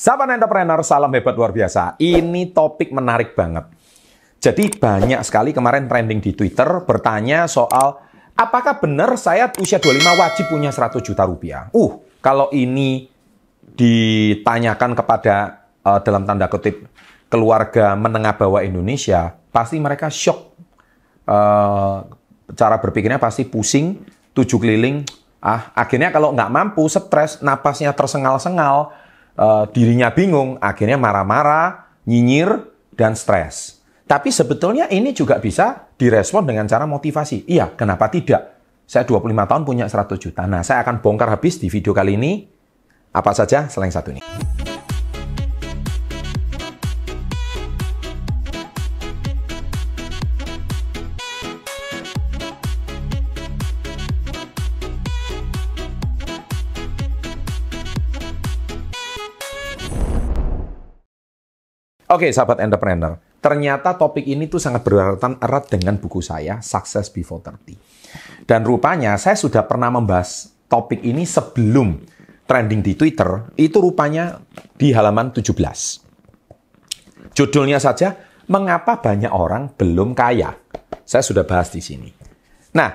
Sahabat entrepreneur, salam hebat luar biasa. Ini topik menarik banget. Jadi banyak sekali kemarin trending di Twitter bertanya soal apakah benar saya usia 25 wajib punya 100 juta rupiah? Uh, kalau ini ditanyakan kepada uh, dalam tanda kutip keluarga menengah bawah Indonesia, pasti mereka shock. Uh, cara berpikirnya pasti pusing, tujuh keliling. Ah, akhirnya kalau nggak mampu, stres, napasnya tersengal-sengal, uh, dirinya bingung, akhirnya marah-marah, nyinyir, dan stres. Tapi sebetulnya ini juga bisa direspon dengan cara motivasi. Iya, kenapa tidak? Saya 25 tahun punya 100 juta. Nah, saya akan bongkar habis di video kali ini. Apa saja selain satu ini. Oke, sahabat entrepreneur. Ternyata topik ini tuh sangat berkaitan erat dengan buku saya, Success Before 30. Dan rupanya saya sudah pernah membahas topik ini sebelum trending di Twitter, itu rupanya di halaman 17. Judulnya saja, Mengapa Banyak Orang Belum Kaya? Saya sudah bahas di sini. Nah,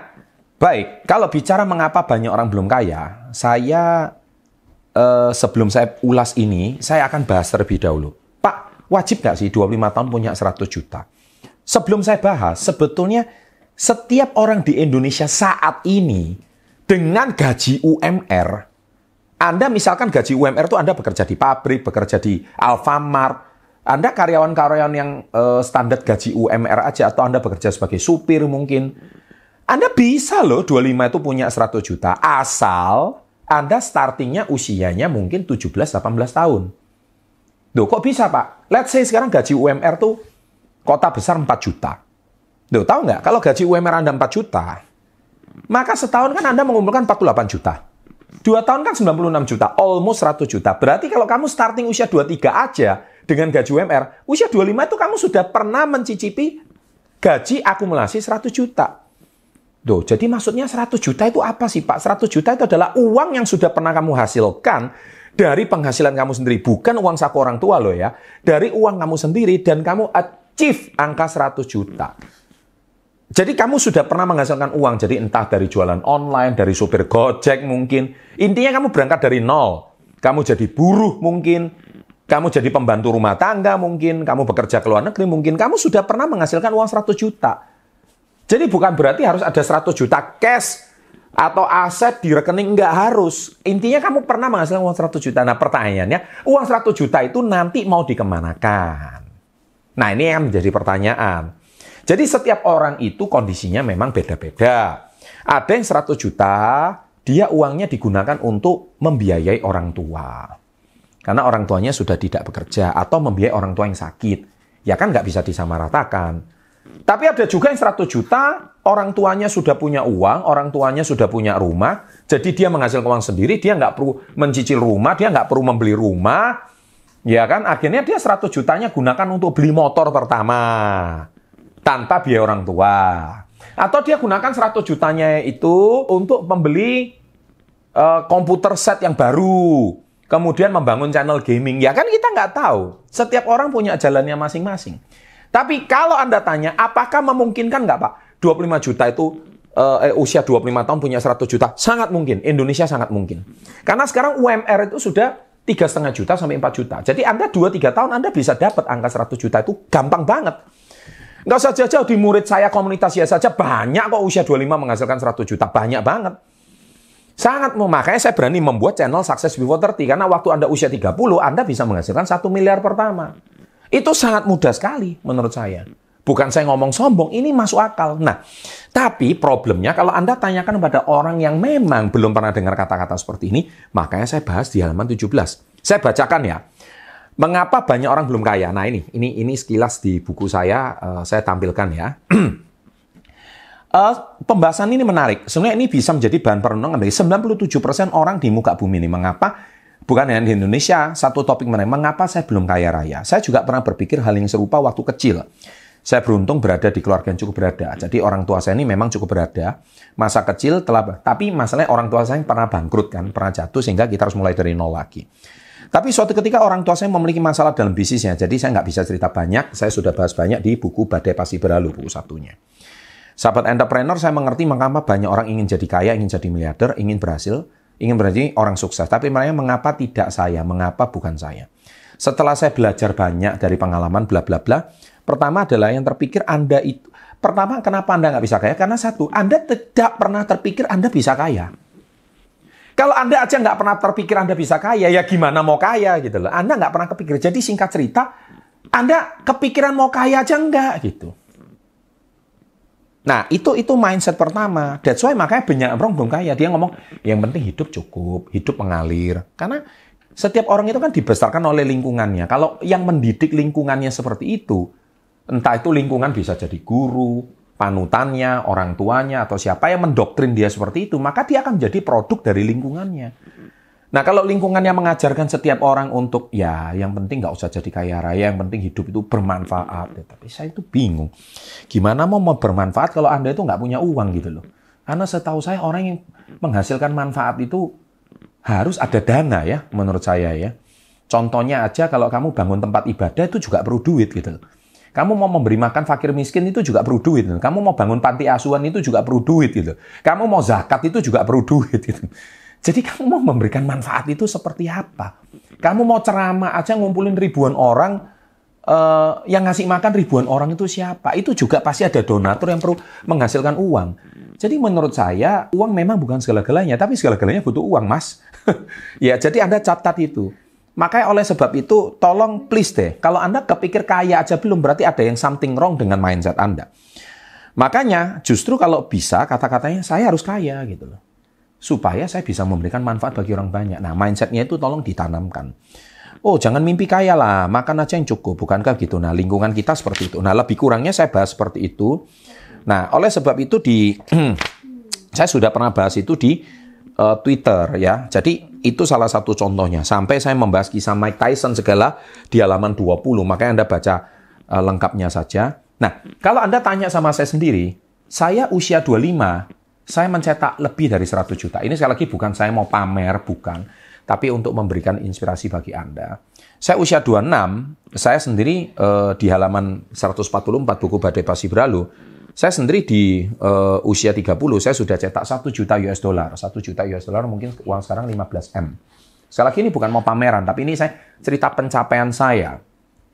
baik, kalau bicara mengapa banyak orang belum kaya, saya eh, sebelum saya ulas ini, saya akan bahas terlebih dahulu Wajib nggak sih 25 tahun punya 100 juta? Sebelum saya bahas, sebetulnya setiap orang di Indonesia saat ini dengan gaji UMR, Anda misalkan gaji UMR itu Anda bekerja di pabrik, bekerja di Alfamart, Anda karyawan-karyawan yang uh, standar gaji UMR aja atau Anda bekerja sebagai supir mungkin, Anda bisa loh 25 itu punya 100 juta asal Anda startingnya usianya mungkin 17-18 tahun. Loh, kok bisa, Pak? Let's say sekarang gaji UMR tuh kota besar 4 juta. Loh, tahu nggak? Kalau gaji UMR Anda 4 juta, maka setahun kan Anda mengumpulkan 48 juta. Dua tahun kan 96 juta, almost 100 juta. Berarti kalau kamu starting usia 23 aja dengan gaji UMR, usia 25 itu kamu sudah pernah mencicipi gaji akumulasi 100 juta. Duh, jadi maksudnya 100 juta itu apa sih Pak? 100 juta itu adalah uang yang sudah pernah kamu hasilkan dari penghasilan kamu sendiri, bukan uang saku orang tua loh ya. Dari uang kamu sendiri dan kamu achieve angka 100 juta. Jadi kamu sudah pernah menghasilkan uang, jadi entah dari jualan online, dari supir gojek mungkin. Intinya kamu berangkat dari nol. Kamu jadi buruh mungkin, kamu jadi pembantu rumah tangga mungkin, kamu bekerja ke luar negeri mungkin, kamu sudah pernah menghasilkan uang 100 juta. Jadi bukan berarti harus ada 100 juta cash atau aset di rekening nggak harus. Intinya kamu pernah menghasilkan uang 100 juta. Nah pertanyaannya, uang 100 juta itu nanti mau dikemanakan? Nah ini yang menjadi pertanyaan. Jadi setiap orang itu kondisinya memang beda-beda. Ada yang 100 juta, dia uangnya digunakan untuk membiayai orang tua. Karena orang tuanya sudah tidak bekerja atau membiayai orang tua yang sakit. Ya kan nggak bisa disamaratakan. Tapi ada juga yang 100 juta, orang tuanya sudah punya uang, orang tuanya sudah punya rumah, jadi dia menghasilkan uang sendiri, dia nggak perlu mencicil rumah, dia nggak perlu membeli rumah, ya kan? Akhirnya dia 100 jutanya gunakan untuk beli motor pertama, tanpa biaya orang tua. Atau dia gunakan 100 jutanya itu untuk membeli uh, komputer set yang baru, kemudian membangun channel gaming. Ya kan kita nggak tahu. Setiap orang punya jalannya masing-masing. Tapi kalau Anda tanya, apakah memungkinkan nggak Pak? 25 juta itu uh, eh, usia 25 tahun punya 100 juta? Sangat mungkin. Indonesia sangat mungkin. Karena sekarang UMR itu sudah tiga setengah juta sampai 4 juta. Jadi Anda 2-3 tahun Anda bisa dapat angka 100 juta itu gampang banget. Nggak usah jauh-jauh di murid saya komunitas ya saja banyak kok usia 25 menghasilkan 100 juta. Banyak banget. Sangat makanya saya berani membuat channel Success Before 30 karena waktu Anda usia 30 Anda bisa menghasilkan 1 miliar pertama. Itu sangat mudah sekali menurut saya. Bukan saya ngomong sombong, ini masuk akal. Nah, tapi problemnya kalau Anda tanyakan kepada orang yang memang belum pernah dengar kata-kata seperti ini, makanya saya bahas di halaman 17. Saya bacakan ya. Mengapa banyak orang belum kaya? Nah, ini ini ini sekilas di buku saya uh, saya tampilkan ya. uh, pembahasan ini menarik. Sebenarnya ini bisa menjadi bahan perenungan dari 97% orang di muka bumi ini. Mengapa Bukan hanya di Indonesia, satu topik menarik, mengapa saya belum kaya raya? Saya juga pernah berpikir hal yang serupa waktu kecil. Saya beruntung berada di keluarga yang cukup berada. Jadi orang tua saya ini memang cukup berada. Masa kecil telah, tapi masalahnya orang tua saya pernah bangkrut kan, pernah jatuh sehingga kita harus mulai dari nol lagi. Tapi suatu ketika orang tua saya memiliki masalah dalam bisnisnya, jadi saya nggak bisa cerita banyak. Saya sudah bahas banyak di buku Badai Pasti Berlalu, buku satunya. Sahabat entrepreneur, saya mengerti mengapa banyak orang ingin jadi kaya, ingin jadi miliarder, ingin berhasil, ingin menjadi orang sukses. Tapi mereka mengapa tidak saya, mengapa bukan saya. Setelah saya belajar banyak dari pengalaman bla bla bla, pertama adalah yang terpikir Anda itu, pertama kenapa Anda nggak bisa kaya? Karena satu, Anda tidak pernah terpikir Anda bisa kaya. Kalau Anda aja nggak pernah terpikir Anda bisa kaya, ya gimana mau kaya gitu loh. Anda nggak pernah kepikir. Jadi singkat cerita, Anda kepikiran mau kaya aja nggak gitu. Nah, itu itu mindset pertama. That's why makanya banyak orang belum kaya. Dia ngomong, yang penting hidup cukup, hidup mengalir. Karena setiap orang itu kan dibesarkan oleh lingkungannya. Kalau yang mendidik lingkungannya seperti itu, entah itu lingkungan bisa jadi guru, panutannya, orang tuanya, atau siapa yang mendoktrin dia seperti itu, maka dia akan menjadi produk dari lingkungannya. Nah, kalau lingkungannya mengajarkan setiap orang untuk, ya, yang penting nggak usah jadi kaya raya, yang penting hidup itu bermanfaat. Ya, tapi saya itu bingung. Gimana mau bermanfaat kalau Anda itu nggak punya uang gitu loh. Karena setahu saya orang yang menghasilkan manfaat itu harus ada dana ya, menurut saya ya. Contohnya aja kalau kamu bangun tempat ibadah itu juga perlu duit gitu loh. Kamu mau memberi makan fakir miskin itu juga perlu duit. Kamu mau bangun panti asuhan itu juga perlu duit gitu. Kamu mau zakat itu juga perlu duit gitu. Jadi kamu mau memberikan manfaat itu seperti apa? Kamu mau ceramah aja ngumpulin ribuan orang uh, yang ngasih makan ribuan orang itu siapa? Itu juga pasti ada donatur yang perlu menghasilkan uang. Jadi menurut saya uang memang bukan segala-galanya, tapi segala-galanya butuh uang, Mas. ya, jadi Anda catat itu. Makanya oleh sebab itu, tolong please deh, kalau Anda kepikir kaya aja belum, berarti ada yang something wrong dengan mindset Anda. Makanya justru kalau bisa kata-katanya saya harus kaya gitu loh. Supaya saya bisa memberikan manfaat bagi orang banyak. Nah mindsetnya itu tolong ditanamkan. Oh jangan mimpi kaya lah, makan aja yang cukup. Bukankah gitu? Nah lingkungan kita seperti itu. Nah lebih kurangnya saya bahas seperti itu. Nah oleh sebab itu di... saya sudah pernah bahas itu di uh, Twitter ya. Jadi itu salah satu contohnya. Sampai saya membahas kisah Mike Tyson segala di halaman 20. Makanya Anda baca uh, lengkapnya saja. Nah, kalau Anda tanya sama saya sendiri, saya usia 25, saya mencetak lebih dari 100 juta. Ini sekali lagi bukan saya mau pamer, bukan. Tapi untuk memberikan inspirasi bagi Anda. Saya usia 26, saya sendiri uh, di halaman 144 buku Badai Pasti Berlalu, saya sendiri di uh, usia 30, saya sudah cetak 1 juta US dollar. 1 juta US dollar mungkin uang sekarang 15 M. Sekali lagi ini bukan mau pameran, tapi ini saya cerita pencapaian saya.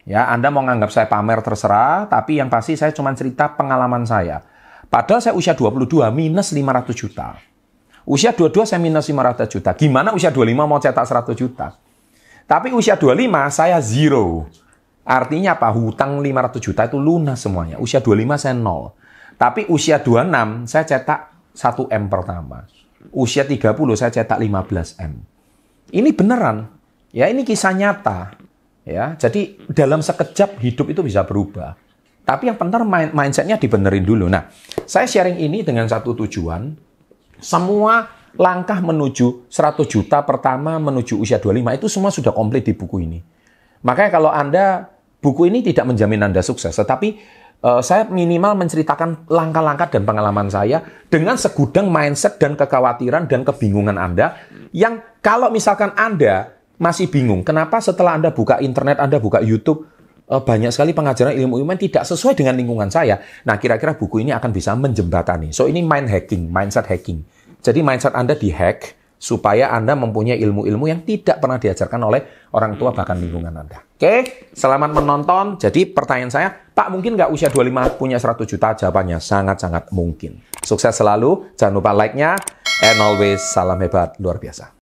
Ya, Anda mau nganggap saya pamer terserah, tapi yang pasti saya cuma cerita pengalaman saya. Padahal saya usia 22 minus 500 juta. Usia 22 saya minus 500 juta. Gimana usia 25 mau cetak 100 juta? Tapi usia 25 saya zero. Artinya apa? Hutang 500 juta itu lunas semuanya. Usia 25 saya nol. Tapi usia 26 saya cetak 1 M pertama. Usia 30 saya cetak 15 M. Ini beneran. Ya, ini kisah nyata. Ya, jadi dalam sekejap hidup itu bisa berubah. Tapi yang penting mindsetnya dibenerin dulu. Nah, saya sharing ini dengan satu tujuan. Semua langkah menuju 100 juta pertama menuju usia 25 itu semua sudah komplit di buku ini. Makanya kalau Anda, buku ini tidak menjamin Anda sukses, tetapi uh, saya minimal menceritakan langkah-langkah dan pengalaman saya dengan segudang mindset dan kekhawatiran dan kebingungan Anda yang kalau misalkan Anda masih bingung, kenapa setelah Anda buka internet, Anda buka YouTube, banyak sekali pengajaran ilmu-ilmu yang tidak sesuai dengan lingkungan saya. Nah, kira-kira buku ini akan bisa menjembatani. So, ini mind hacking, mindset hacking. Jadi mindset Anda dihack, supaya Anda mempunyai ilmu-ilmu yang tidak pernah diajarkan oleh orang tua bahkan lingkungan Anda. Oke, selamat menonton. Jadi pertanyaan saya, Pak mungkin nggak usia 25 punya 100 juta? Jawabannya sangat-sangat mungkin. Sukses selalu, jangan lupa like-nya, and always salam hebat luar biasa.